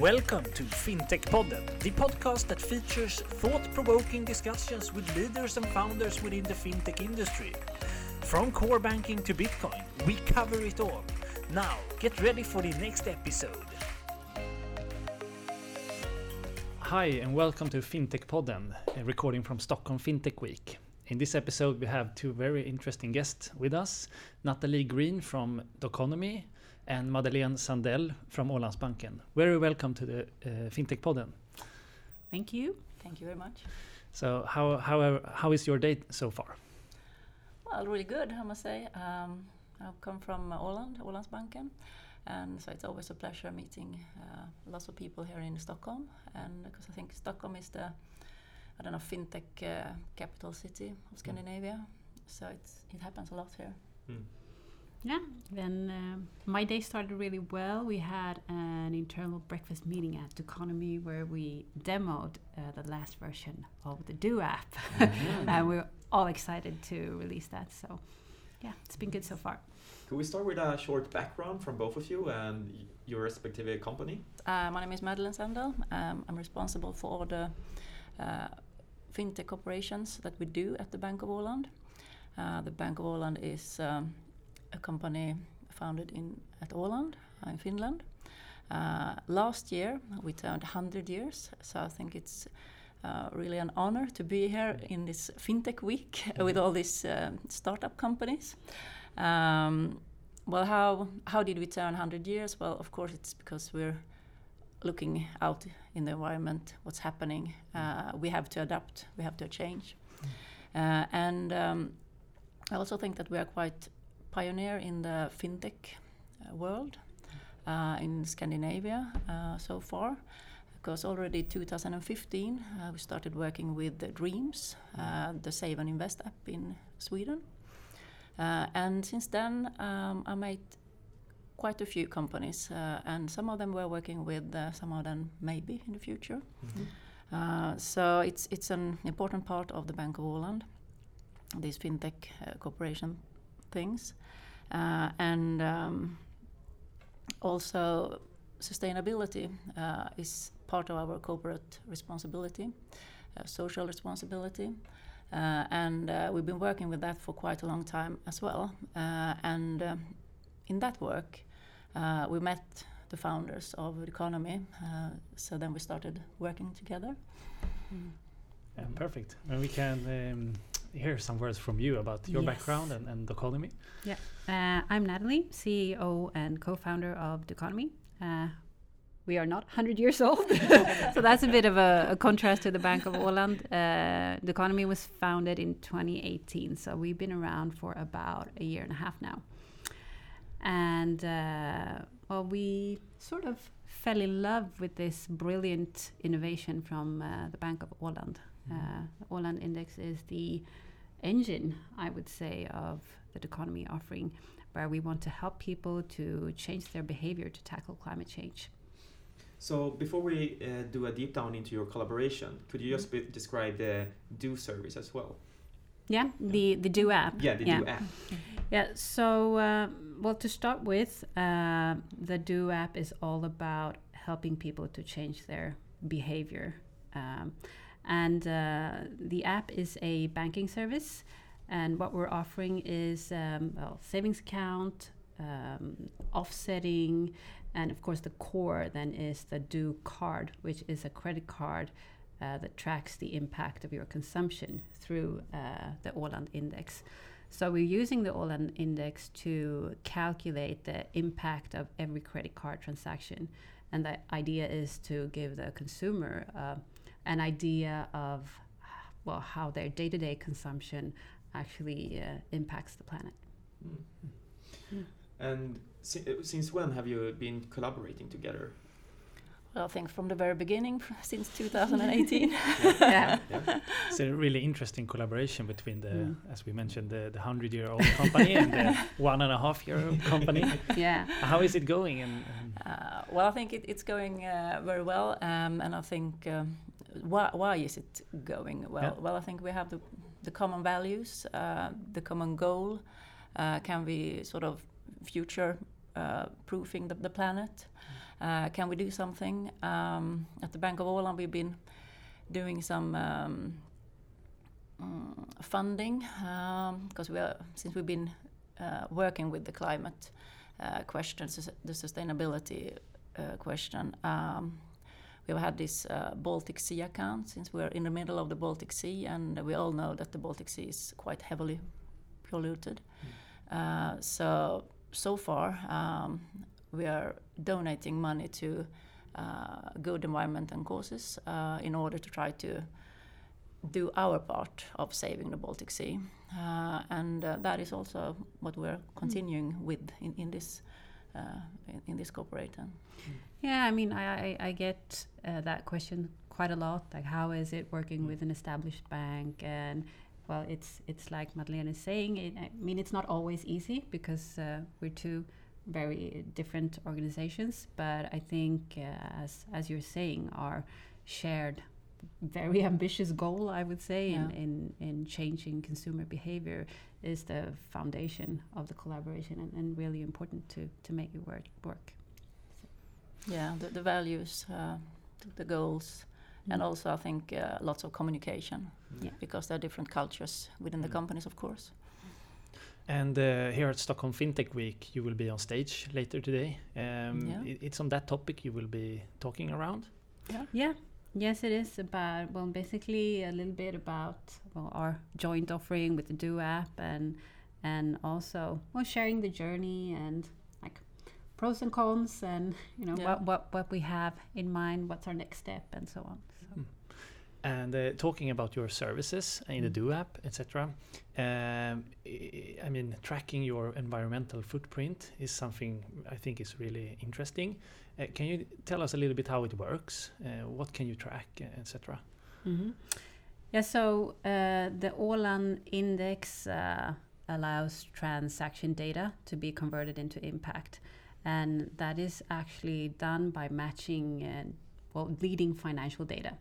Welcome to FinTech Podden, the podcast that features thought provoking discussions with leaders and founders within the fintech industry. From core banking to Bitcoin, we cover it all. Now, get ready for the next episode. Hi, and welcome to FinTech Podden, a recording from Stockholm FinTech Week. In this episode, we have two very interesting guests with us Natalie Green from Doconomy and Madeleine Sandell from Ålandsbanken. Very welcome to the uh, FinTech Podden. Thank you. Thank you very much. So, how, how, how is your day so far? Well, really good, I must say. Um, I've come from Åland, Ålandsbanken, and so it's always a pleasure meeting uh, lots of people here in Stockholm. And because I think Stockholm is the, I don't know, fintech uh, capital city of Scandinavia, so it's, it happens a lot here. Mm. Yeah, then uh, my day started really well. We had an internal breakfast meeting at Doconomy where we demoed uh, the last version of the Do app, mm-hmm. and we're all excited to release that. So, yeah, it's been good so far. Could we start with a short background from both of you and your respective company? Uh, my name is Madeleine Sandell. Um, I'm responsible for all the uh, fintech operations that we do at the Bank of Åland. Uh, the Bank of Åland is um, a company founded in at Åland uh, in Finland. Uh, last year we turned 100 years, so I think it's uh, really an honor to be here in this fintech week with all these uh, startup companies. Um, well, how how did we turn 100 years? Well, of course, it's because we're looking out in the environment, what's happening. Uh, we have to adapt. We have to change, uh, and um, I also think that we are quite pioneer in the fintech uh, world uh, in Scandinavia uh, so far. Because already 2015 we started working with the Dreams, the Save and Invest app in Sweden. and since then, um, I made quite a few companies, uh, and some of them we're working with, uh, some of them maybe in the future. Mm-hmm. Uh, so it's it's an important part of the Bank of Åland, this fintech cooperation things, uh, and um, also sustainability uh, is part of our corporate responsibility, uh, social responsibility. Uh, and uh, we've been working with that for quite a long time as well. Uh, and um, in that work, we met the founders of Doconomy. so then we started working together. Mm. Yeah, perfect. And we can um, hear some words from you about your yes. background and, and Doconomy. Yeah, uh, I'm Natalie, CEO and co-founder of Doconomy. Uh, we are not 100 years old, so that's a bit of a, a, contrast to the Bank of Åland. Uh, Doconomy was founded in 2018, so we've been around for about a year and a half now. And uh, well, we sort of fell in love with this brilliant innovation from uh, the Bank of Åland. Uh, the Åland Index is the engine, I would say, of the Doconomy offering, where we want to help people to change their behavior to tackle climate change. So before we uh, do a deep down into your collaboration, could you just mm-hmm. describe the Do service as well? Yeah, the the Do app. Yeah, the yeah. Do app. Yeah. So, uh, well, to start with, uh, the Do app is all about helping people to change their behavior. Um, and uh, the app is a banking service. And what we're offering is um, well, savings account, um, offsetting, and of course the core then is the Do card, which is a credit card uh, that tracks the impact of your consumption through uh, the Åland index. So we're using the Åland index to calculate the impact of every credit card transaction, and the idea is to give the consumer uh, an idea of well how their day-to-day consumption actually uh, impacts the planet. Mm. Mm. And si since when have you been collaborating together? Well, I think from the very beginning, since 2018. yeah. yeah. It's a really interesting collaboration between the, mm. as we mentioned, the, the hundred-year-old company and the one and a half-year-old company. Yeah. How is it going? And, and uh, well, I think it, it's going uh, very well, um, and I think um, why, why is it going well? Yeah. Well, I think we have the, the common values, uh, the common goal. Uh, can we sort of future uh, proofing the, the planet? Uh, can we do something? Um, at the Bank of Åland, we've been doing some um, mm, funding because um, we are since we've been uh, working with the climate uh, questions, the sustainability uh, question. Um, we've had this uh, Baltic Sea account since we're in the middle of the Baltic Sea, and we all know that the Baltic Sea is quite heavily polluted. Mm. so so far, um, we are donating money to uh, good environment and causes uh, in order to try to do our part of saving the Baltic Sea. Uh, and uh, that is also what we're continuing mm. with in, in this uh, in, in, this cooperation. Yeah, I mean, I, I, I get uh, that question quite a lot. Like, how is it working mm. with an established bank? And well, it's it's like Madeleine is saying. It, I mean, it's not always easy because we're two very different organizations. But I think, uh, as as you're saying, our shared very ambitious goal, I would say, yeah. in, in, in changing consumer behavior is the foundation of the collaboration and, and really important to, to make it work. work. So. Yeah, the, the values, uh, the goals, mm. and also I think uh, lots of communication yeah. because there are different cultures within mm. the companies, of course. And uh, here at Stockholm FinTech Week, you will be on stage later today. Um, yeah. it, it's on that topic you will be talking around. Yeah. Yeah. Yes, it is about well, basically a little bit about well our joint offering with the Do app and and also well sharing the journey and like pros and cons and you know yeah. what what what we have in mind, what's our next step, and so on. So. Mm. And uh, talking about your services in the mm. Do app, etc. Um, I mean, tracking your environmental footprint is something I think is really interesting. Uh, can you tell us a little bit how it works? Uh, what can you track, uh, etc. Mm -hmm. Yeah, so uh, the Åland index uh, allows transaction data to be converted into impact, and that is actually done by matching well leading financial data.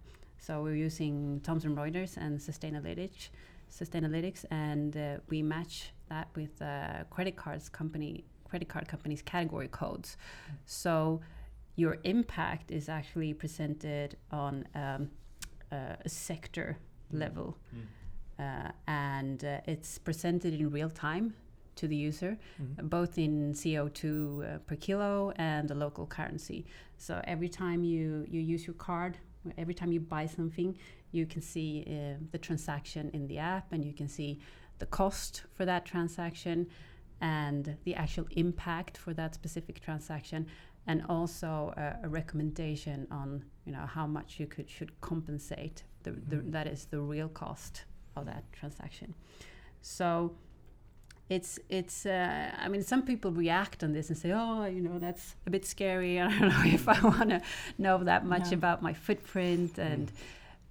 So we're using Thomson Reuters and Sustainalytics, Sustainalytics, and uh, we match that with uh, credit cards company credit card companies category codes. Mm. So your impact is actually presented on um, uh, a sector mm. level, mm. Uh, and uh, it's presented in real time to the user, mm. both in CO2 uh, per kilo and the local currency. So every time you you use your card Every time you buy something, you can see uh, the transaction in the app and you can see the cost for that transaction and the actual impact for that specific transaction and also a recommendation on you know how much you could should compensate the, the, mm-hmm. that is the real cost of that transaction so it's it's uh, i mean some people react on this and say oh you know that's a bit scary i don't know if i want to know that much no. about my footprint and mm.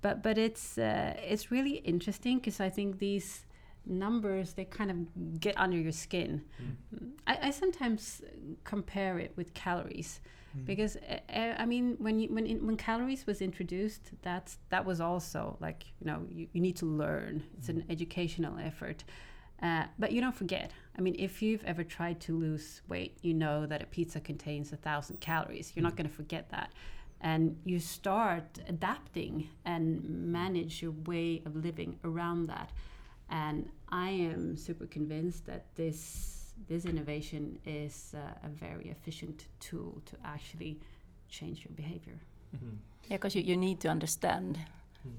but but it's uh, it's really interesting because i think these numbers they kind of get under your skin mm. I, I, sometimes compare it with calories mm. because uh, i mean when you, when in, when calories was introduced that's that was also like you know you, you need to learn it's an mm. educational effort uh, but you don't forget. I mean, if you've ever tried to lose weight, you know that a pizza contains a thousand calories. You're mm. not going to forget that. And you start adapting and manage your way of living around that. And I am super convinced that this this innovation is uh, a very efficient tool to actually change your behavior. Mm-hmm. Yeah, because you, you need to understand mm.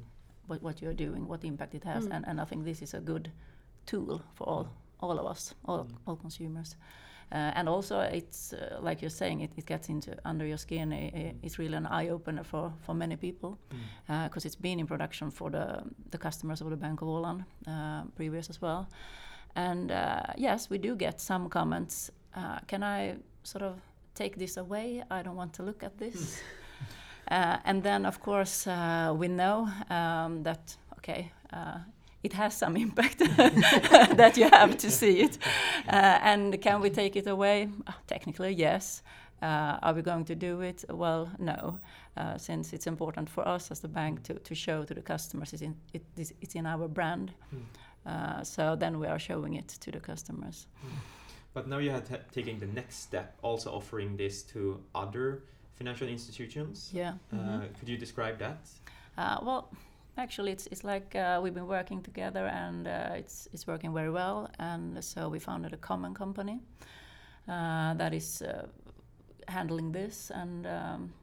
what, what you're doing, what impact it has. Mm. And, and I think this is a good tool for all all of us, all, mm. all consumers. Uh, and also, it's uh, like you're saying, it, it gets into under your skin. It, mm. it's really an eye opener for, for many people because mm. uh, it's been in production for the the customers of the Bank of Åland uh, previous as well. And uh, yes, we do get some comments. Uh, can I sort of take this away? I don't want to look at this. and then, of course, we know um, that okay it has some impact that you have to see it. Uh, and can we take it away? Uh, technically, yes. Uh, are we going to do it? Well, no, uh, since it's important for us as the bank to, to show to the customers it's in, it, it's in our brand. Mm. so then we are showing it to the customers. Mm. But now you are ta- taken the next step, also offering this to other financial institutions. Yeah. Uh, Mhm. could you describe that? Uh, well, actually, it's it's like uh, we've been working together, and uh, it's it's working very well. And so we founded a common company uh, that is uh, handling this, and um,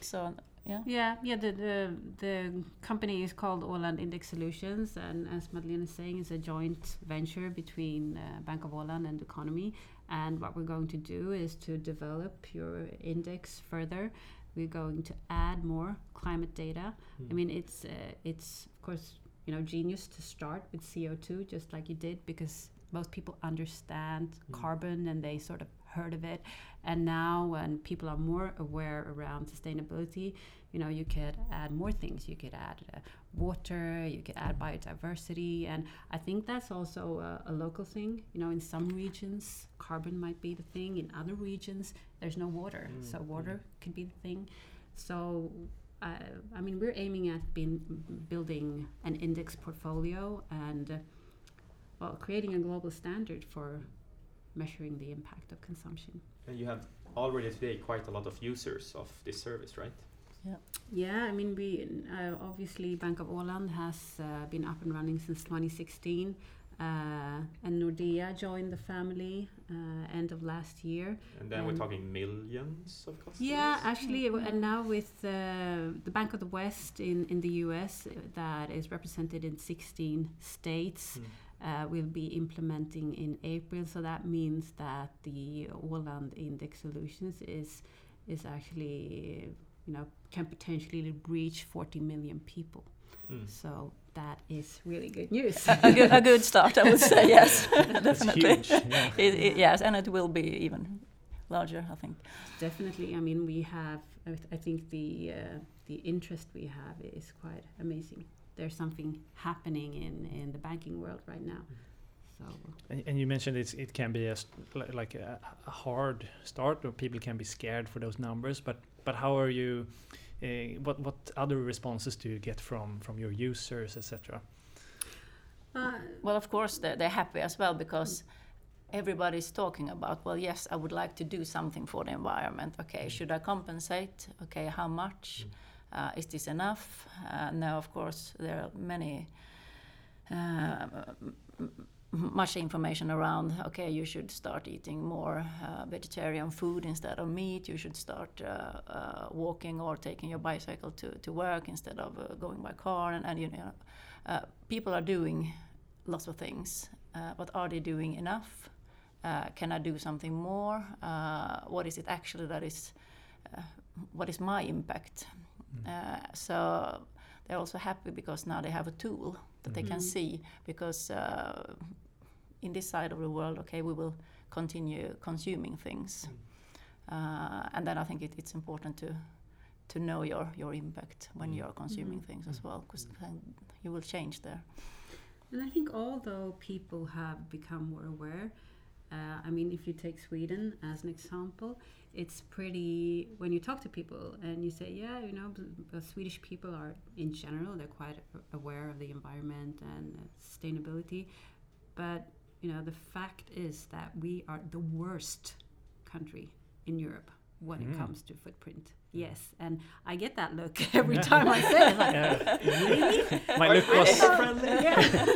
so yeah. Yeah, yeah. The, the the company is called Åland Index Solutions, and as Madeleine is saying, it's a joint venture between uh, Bank of Åland and Doconomy. And what we're going to do is to develop your index further. We're going to add more climate data. Hmm. I mean, it's uh, it's of course you know genius to start with CO two, just like you did, because most people understand Mm. carbon and they sort of heard of it. And now, when people are more aware around sustainability, you know, you could add more things. You could add uh, water, you could add biodiversity, and I think that's also a, a local thing. You know, in some regions, carbon might be the thing. In other regions, there's no water, Mm, so mm. water could be the thing. So, uh, I mean, we're aiming at being building an index portfolio and, uh, well, creating a global standard for measuring the impact of consumption. And you have already today quite a lot of users of this service, right? Yeah, Yeah, I mean, we uh, obviously Bank of Åland has uh, been up and running since 2016, uh, and Nordea joined the family uh, end of last year. And then we're talking millions of customers. Yeah, actually, w- and now with uh, the Bank of the West in, in the US, uh, that is represented in 16 states, uh, will be implementing in April. So that means that the Åland Index Solutions is is actually, you know, can potentially reach 40 million people. Mm. So that is really good news. a, good, a good start, I would say. Yes, That's definitely. huge. Yeah. It, it, yes, and it will be even larger, I think. Definitely. I mean, we have. I, th- I think the uh, the interest we have is quite amazing. There's something happening in in the banking world right now. So And, and you mentioned it's, it can be a st- like a, a hard start, or people can be scared for those numbers. But but how are you? Uh, what what other responses do you get from from your users, etc.? uh, Well, of course, they're, they're happy as well because everybody's talking about, well, yes, I would like to do something for the environment. Okay, should I compensate? Okay, how much? Uh, is this enough? Uh, no, of course, there are many. Uh, m- m- much information around okay you should start eating more uh, vegetarian food instead of meat. You should start uh, uh, walking or taking your bicycle to, to work instead of uh, going by car. And, and you know uh, people are doing lots of things uh, but are they doing enough? Uh, can i do something more? Uh, what is it actually that is uh, what is my impact? Uh, so they're also happy because now they have a tool that they can Mhm. see because uh, in this side of the world okay we will continue consuming things uh, and then i think it, it's important to to know your your impact when Mm. you're consuming Mhm. things as well because you will change there And I think although people have become more aware, uh, I mean, if you take Sweden as an example, it's pretty. When you talk to people and you say, yeah, you know, b- b- Swedish people are in general they're quite aware of the environment and uh, sustainability, but you know, the fact is that we are the worst country in Europe when Mm. it comes to footprint. Yes, and I get that look every time I say it. Like, Yeah. really? My look was Eco-friendly. yeah.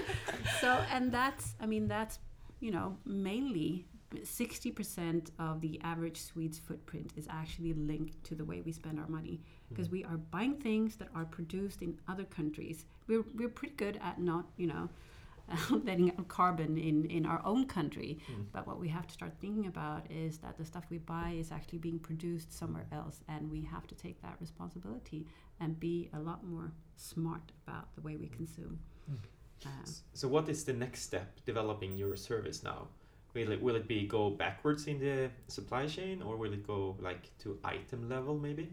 so and that's I mean that's you know mainly 60% of the average Swede's footprint is actually linked to the way we spend our money because we are buying things that are produced in other countries. We're, we're pretty good at not, you know, letting out carbon in, in our own country. Mm. But what we have to start thinking about is that the stuff we buy is actually being produced somewhere else, and we have to take that responsibility and be a lot more smart about the way we consume. Mm. S- So what is the next step developing your service now? Will it will it be go backwards in the supply chain or will it go like to item level maybe?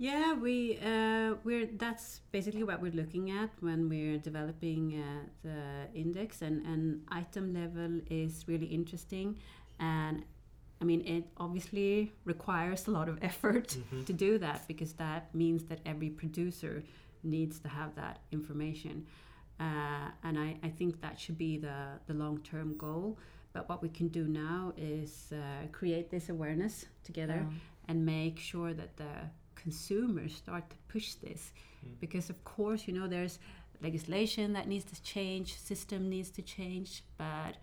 Yeah, we uh, we're that's basically what we're looking at when we're developing uh, the index, and and item level is really interesting, and I mean it obviously requires a lot of effort Mhm. to do that because that means that every producer needs to have that information. Uh, and I, I think that should be the, the long term goal But what we can do now is uh, create this awareness together Um, and make sure that the consumers start to push this. Mm. Because, of course, you know, there's legislation that needs to change, system needs to change. But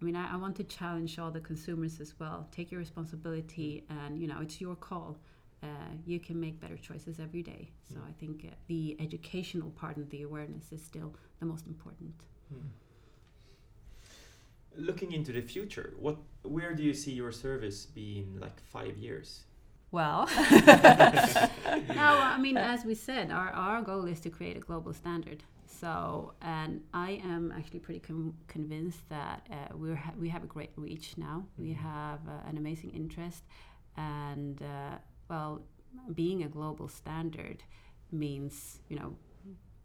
I mean, I, I want to challenge all the consumers as well. Take your responsibility, and you know, it's your call. Uh, you can make better choices every day. So Mm. I think uh, the educational part and the awareness is still the most important. Mm. Looking into the future, what where do you see your service being like five years? Well, no, I mean, as we said, our, our goal is to create a global standard. So, and I am actually pretty con- convinced that uh, we're ha- we have a great reach now. We Mhm. have uh, an amazing interest, and uh, well, being a global standard means you know,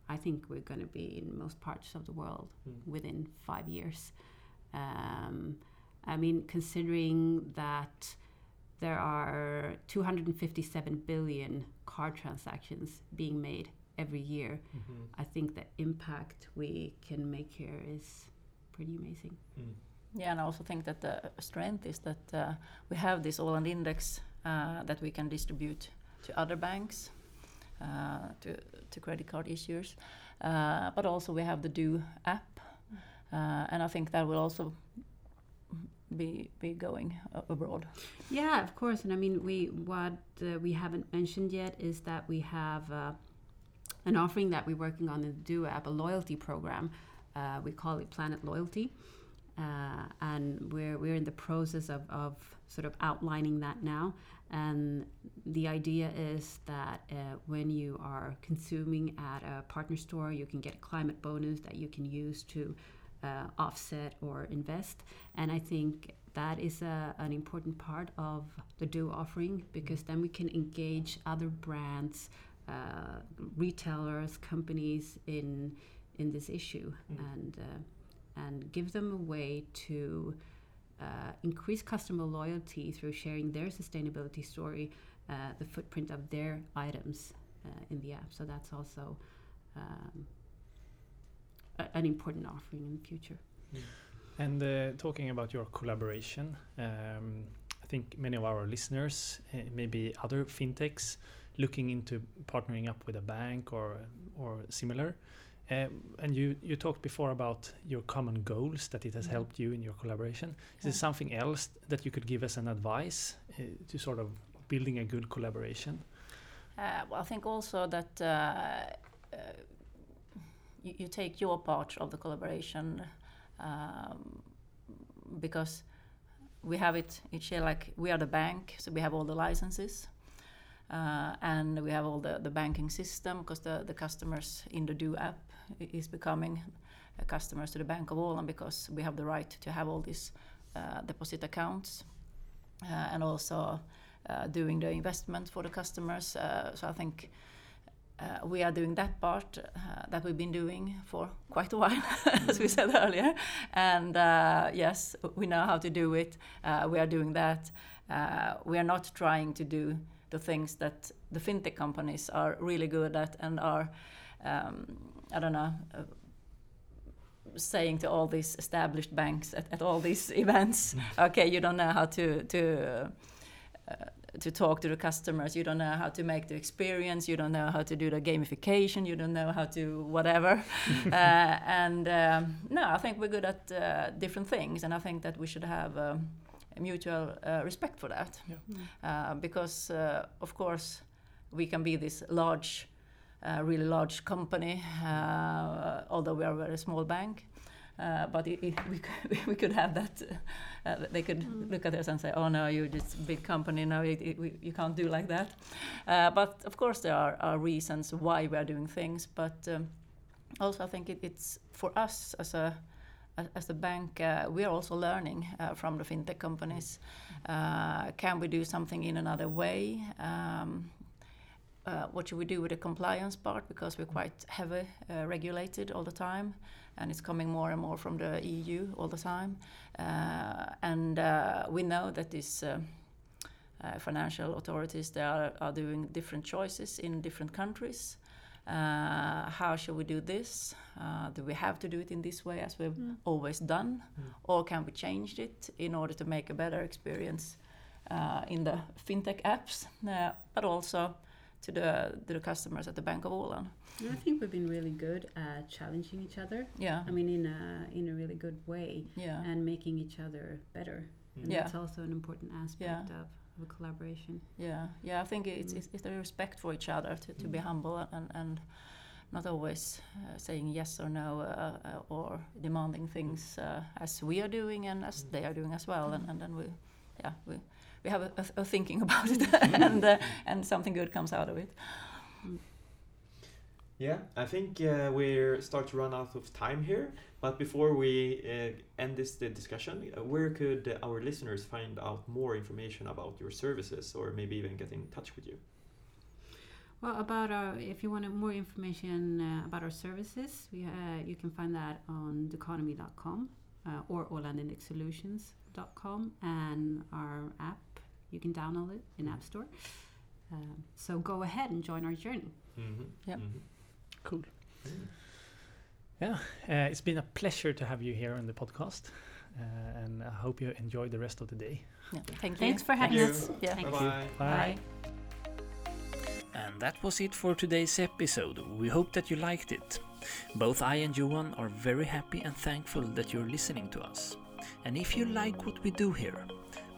I think we're going to be in most parts of the world Mm. within five years. Um, I mean, considering that there are 257 billion card transactions being made every year, Mm-hmm. I think the impact we can make here is pretty amazing. Mm. Yeah, and I also think that the strength is that uh, we have this Åland index uh, that we can distribute to other banks, uh, to, to credit card issuers, uh, but also we have the Do app, uh, and I think that will also be be going abroad. Yeah, of course. And I mean, we what uh, we haven't mentioned yet is that we have uh, an offering that we're working on in the Do app, a loyalty program. Uh, we call it Planet Loyalty, uh, and we're we're in the process of, of sort of outlining that now. And the idea is that uh, when you are consuming at a partner store, you can get a climate bonus that you can use to uh, offset or invest. And I think that is a, an important part of the Do offering because then we can engage other brands, uh, retailers, companies in in this issue Mm. and uh, and give them a way to uh, increase customer loyalty through sharing their sustainability story, uh, the footprint of their items uh, in the app. So that's also um, a- an important offering in the future. And uh, talking about your collaboration, um, I think many of our listeners, uh, maybe other fintechs, looking into partnering up with a bank or or similar. Um, and you you talked before about your common goals that it has Mhm. helped you in your collaboration. Is Yeah. there something else that you could give us an advice uh, to sort of building a good collaboration? Uh, well, I think also that uh, you, you take your part of the collaboration um, because we have it each year. Like we are the bank, so we have all the licenses. Uh, and we have all the, the banking system because the, the customers in the Do app is becoming customers to the Bank of Åland because we have the right to have all these uh, deposit accounts uh, and also uh, doing the investment for the customers. Uh, so I think uh, we are doing that part uh, that we've been doing for quite a while, as we said earlier. And uh, yes, we know how to do it. Uh, we are doing that. Uh, we are not trying to do the things that the fintech companies are really good at and are, um, I don't know. Saying to all these established banks at, at all these events okay you don't know how to to uh, to talk to the customers. You don't know how to make the experience. You don't know how to do the gamification. You don't know how to whatever. uh, and um, no, I think we're good at uh, different things, and I think that we should have um, a mutual uh, respect for that. Uh, because uh, of course we can be this large, uh, really large company, uh, although we are a very small bank. Uh, but it, it, we, could, we could have that. Uh, they could Mm. look at us and say, "Oh no, you're just a big company. No, it, we, you can't do like that." Uh, but of course, there are, are reasons why we are doing things. But um, also, I think it, it's for us as a as- a bank, uh, we are also learning uh, from the fintech companies. Uh, can we do something in another way? Um, uh, what should we do with the compliance part? Because we're quite heavy uh, regulated all the time, and it's coming more and more from the EU all the time. Uh, and uh, we know that these uh, uh, financial authorities they are, are doing different choices in different countries. Uh, how should we do this? Uh, do we have to do it in this way as we've Mm. always done, Mm. or can we change it in order to make a better experience uh, in the fintech apps, uh, but also to the to the customers at the Bank of Åland? I think we've been really good at challenging each other. Yeah, I mean, in a in a really good way, yeah, and making each other better. And Yeah. that's also an important aspect Yeah. of, of a collaboration. yeah, yeah. I think it's Mm. it's, it's the respect for each other to, to be Mm. humble and and not always uh, saying yes or no uh, uh, or demanding things uh, as we are doing and as they are doing as well, and, and then we, yeah, we we have a, a, a thinking about it, and uh, and something good comes out of it. Yeah, I think uh, we're start to run out of time here. But before we uh, end this the discussion, uh, where could our listeners find out more information about your services, or maybe even get in touch with you? Well, about our, if you want more information uh, about our services, we, uh, you can find that on doconomy.com uh, or alandindexsolutions.com and our app. You can download it in App Store. Um, so go ahead and join our journey. Mm-hmm. Yep. Cool. Yeah, uh, it's been a pleasure to have you here on the podcast, uh, and I hope you enjoy the rest of the day. Yeah, thank you. Thanks for having you. us. Yeah. Thank Bye you. bye. Bye. And that was it for today's episode. We hope that you liked it. Both I and Johan are very happy and thankful that you're listening to us. And if you like what we do here,